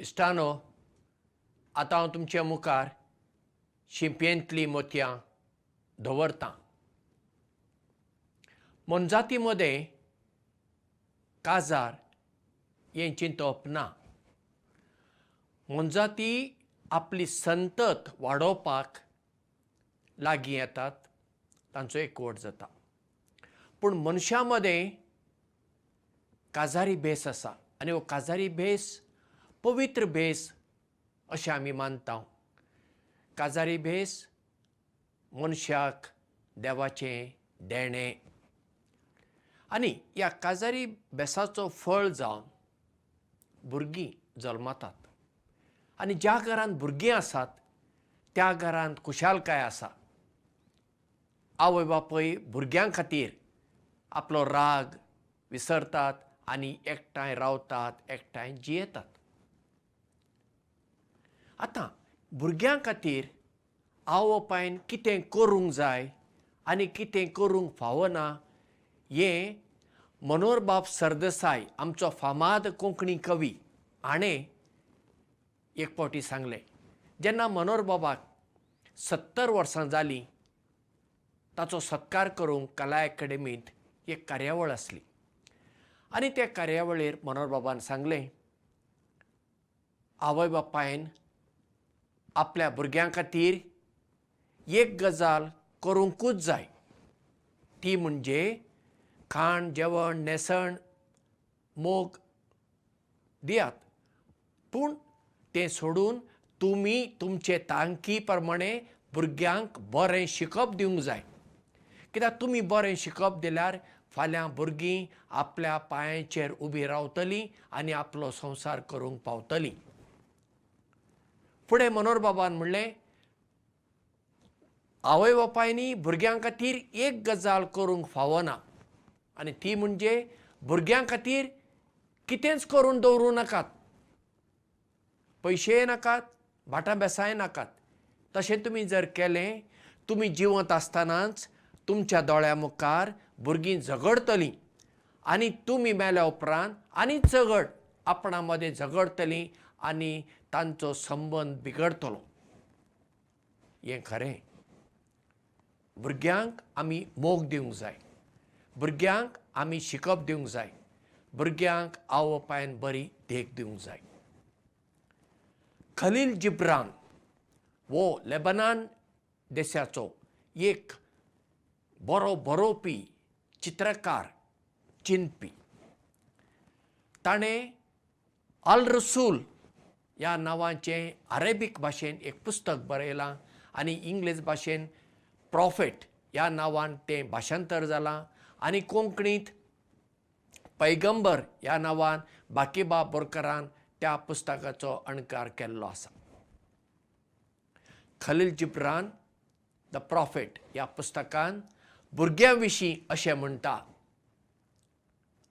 इश्टानो आतां हांव तुमच्या मुखार शिंपयेंतलीं मोतयां दवरतां मोनजाती मदें काजार हें चिंतप ना। मोनजाती आपली संतत वाडोवपाक लागीं येतात तांचो एकवट जाता। पूण मनशा मदें काजारी भेस आसा आनी हो काजारी भेस पवित्र भेस अशें आमी मानता काजारी भेस मनशाक देवाचें देणें. आनी ह्या काजारी भेसाचो फळ जावन भुरगीं जल्मतात. आनी ज्या घरांत भुरगीं आसात त्या घरांत खुशालकाय आसा? आवय बापूय भुरग्यां खातीर आपलो राग विसरतात आनी एकठांय रावतात एकठांय जियेतात आतां भुरग्यां खातीर आवय बापायन कितें करूंक जाय आनी कितें करूंक फावना हें मनोहरबाब सरदेसाय आमचो फामाद कोंकणी कवी हाणें एक फावटी सांगलें. जेन्ना मनोहरबाबाक सत्तर वर्सां जालीं ताचो सत्कार करूंक कला एकाडेमींत एक कार्यावळ आसली. आनी त्या कार्यावळीर मनोहरबाबान सांगलें आवय बापायन आपल्या भुरग्यां खातीर एक गजाल करूंकूच जाय. ती म्हणजे खाण जेवण न्हेसण मोग दियात. पूण तें सोडून तुमी तुमचे तांकी प्रमाणें भुरग्यांक बरें शिकप दिवंक जाय. कित्याक तुमी बरें शिकप दिल्यार फाल्यां भुरगीं आपल्या पांयांचेर उबीं रावतलीं आनी आपलो संवसार करूंक पावतलीं फुडें मनोहर बाबान म्हणलें आवय बापायनी भुरग्यां खातीर एक गजाल करूंक फावना. आनी ती म्हणजे भुरग्यां खातीर कितेंच करून दवरूं नाकात. पयशेय नाकात भाटां बेसाय नाकात. तशें तुमी जर केलें तुमी जिवंत आसतनाच तुमच्या दोळ्या मुखार भुरगीं झगडटलीं आनी तुमी मेल्या उपरांत आनी चगड आपणा मदें झगडटलीं आनी तांचो संबंद बिगडटलो हें खरें. भुरग्यांक आमी मोग दिवंक जाय. भुरग्यांक आमी शिकप दिवंक जाय. भुरग्यांक आवय बापायन बरी देख दिवंक जाय. खलील जिब्रान वो लेबनान देशाचो एक बरो बरोवपी चित्रकार चिंतपी ताणें अल रसूल ह्या नांवाचें अरेबीक भाशेन एक पुस्तक बरयलां आनी इंग्लीश भाशेन प्रॉफेट ह्या नांवान तें भाशांतर जालां. आनी कोंकणींत पैगंबर ह्या नांवान बाकीबा बोरकरान त्या पुस्तकाचो अणकार केल्लो आसा. खलील जिब्रान द प्रॉफेट ह्या पुस्तकान भुरग्यां विशीं अशें म्हणटा.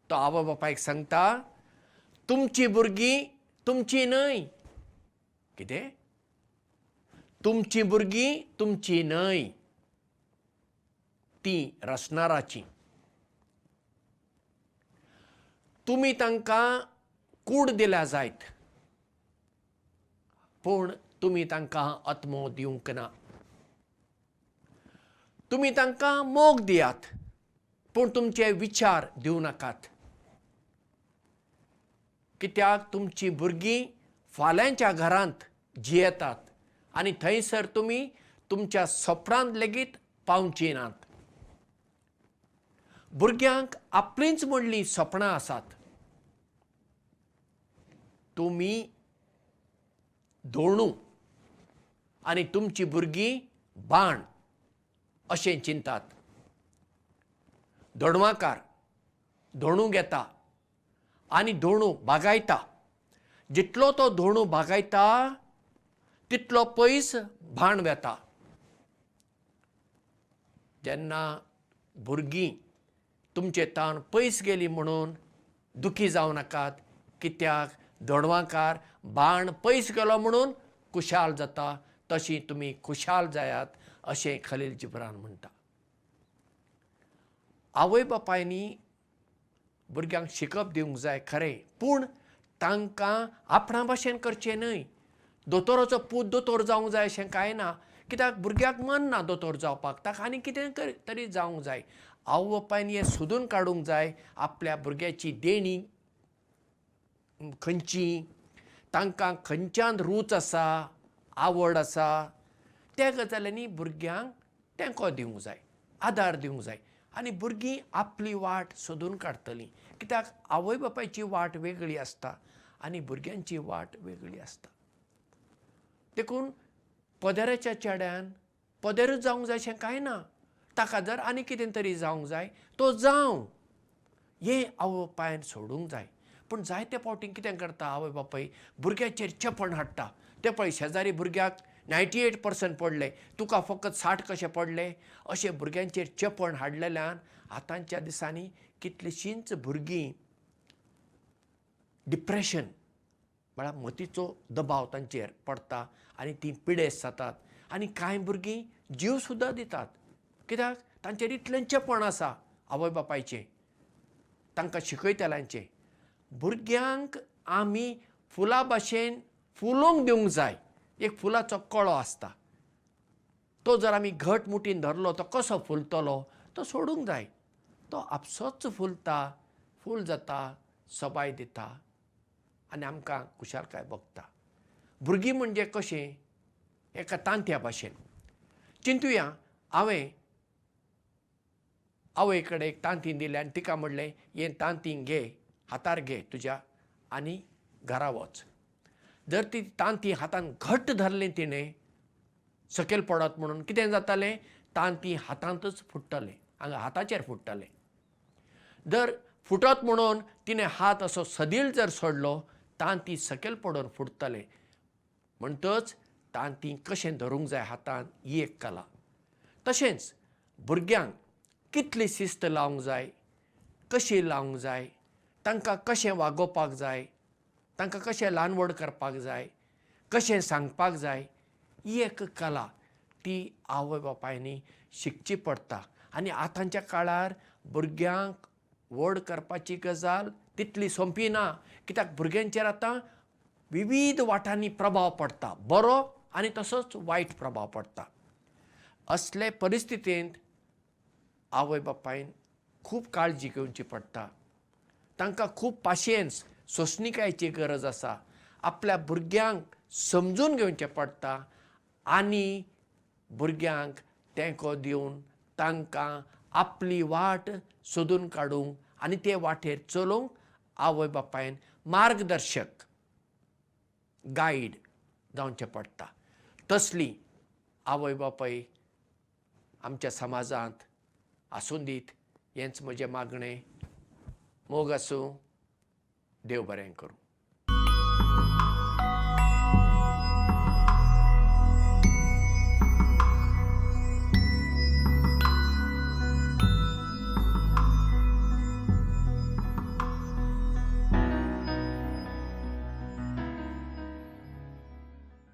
तो आवय बापायक सांगता तुमचीं भुरगीं तुमचीं न्हय कितें? तुमचीं भुरगीं तुमचीं न्हय. तीं रचनाराचीं तुमी तांकां कूड दिल्या जायत. पूण तुमी तांकां आत्मो दिवंक ना. तुमी तांकां मोग दियात. पूण तुमचे विचार दिवं नाकात. कित्याक तुमचीं भुरगीं फाल्यांच्या घरांत जियेतात. आनी थंयसर तुमी तुमच्या सपनांत लेगीत पावचीं नात भुरग्यांक आपलींच म्हणलीं सपनां आसात. तुमी धोणू आनी तुमचीं भुरगीं बाण अशें चिंतात. धोणवाकार धोणू घेता आनी धोणू बागायता जितलो तो धोणू बागायता तितलो पयस भाण वेता जेन्ना भुरगीं तुमचे ताण पयस गेली म्हणून दुखी जावं नाकात कित्याक? धोणवाकार बाण पयस गेलो म्हणून खुशाल जाता तशी तुमी खुशाल जायात अशें खलील जिब्रान म्हणटा. आवय बापायनी भुरग्यांक शिकप दिवंक जाय खरें पूण तांकां आपणा भाशेन करचें न्हय. दोतोराचो पूत दोतोर जावंक जाय अशें कांय ना. कित्याक? भुरग्याक मन ना दोतोर जावपाक. ताका आनी कितें तरी जावंक जाय. आवय बापायन हें सोदून काडूंक जाय आपल्या भुरग्याची देणी खंयची. तांकां खंयच्यान रूच आसा आवड आसा त्या गजालींनी भुरग्यांक तेंको दिवंक जाय आदार दिवंक जाय. आनी भुरगीं आपली वाट सोदून काडटलीं कित्याक आवय बापायची वाट वेगळी आसता आनी भुरग्यांची वाट वेगळी आसता. देखून पदेराच्या चेड्यान पदेरूच जावंक जाय अशें कांय ना. ताका जर आनी कितें तरी जावंक जाय तो जावं. हें आवय बापायन सोडूंक जाय. पूण जायते फावटी कितें करता आवय बापाय? भुरग्याचेर चेपण हाडटा. ते पळय शेजारी भुरग्याक नायन्टी एट पर्संट पडले. तुका फकत साठ कशे पडले? अशे भुरग्यांचेर चेपण हाडलेल्यान आतांच्या दिसांनी कितलींशींच भुरगीं डिप्रेशन म्हळ्यार मतीचो दबाव तांचेर पडटा आनी तीं पिडेस्त जातात. आनी कांय भुरगीं जीव सुद्दां दितात. कित्याक? तांचेर इतलें चेपण आसा आवय बापायचें तांकां शिकयतल्यांचें. भुरग्यांक आमी फुला भाशेन फुलोवंक दिवंक जाय. एक फुलाचो कळो आसता. तो जर आमी घट मुठीन धरलो तो कसो फुलतलो तो सोडूंक जाय तो आपसोच फुलता फूल जाता सोबाय दिता आनी आमकां खुशालकाय भोगता. भुरगीं म्हणजे कशीं? एका तांत्या भाशेन. चिंतुया हांवें आवय कडेन एक तांतीं दिलें आनी तिका म्हणलें हें तांतीं घे हातार घे तुज्या आनी घरा वच. जर ती तांतीं हातान घट्ट धरलें तिणें सकयल पडत म्हणून कितें जातालें? तांतीं हातांतच फुट्टलें हांगा हाताचेर फुट्टलें. जर फुटत म्हणून तिणें हात असो सदील जर सोडलो तांतीं सकयल पडून फुट्टलें म्हणटच तांतीं कशें धरूंक जाय हातान ही एक कला. तशेंच भुरग्यांक कितली शिस्त लावंक जाय कशी लावंक जाय तांकां कशें वागोवपाक जाय तांकां कशें ल्हान व्हड करपाक जाय कशें सांगपाक जाय ही एक कला ती आवय बापायनी शिकची पडटा आनी आतांच्या काळार भुरग्यांक व्हड करपाची गजाल तितली सोंपी ना. कित्याक भुरग्यांचेर आतां विविध वाठांनी प्रभाव पडटा. बरो आनी तसोच वायट प्रभाव पडटा. असले परिस्थितींत आवय बापायन खूब काळजी घेवची पडटा. तांकां खूब पाशियेंस सोंसणिकायेची गरज आसा. आपल्या भुरग्यांक समजून घेवचें पडटा आनी भुरग्यांक तेंको दिवन तांकां आपली वाट सोदून काडूंक आनी ते वाटेर चलोवंक आवय बापायन मार्गदर्शक गायड जावचें पडटा. तसली आवय बापाय आमच्या समाजांत आसूं दीत हेंच म्हजें मागणें. मोग आसूं देव बरें करूं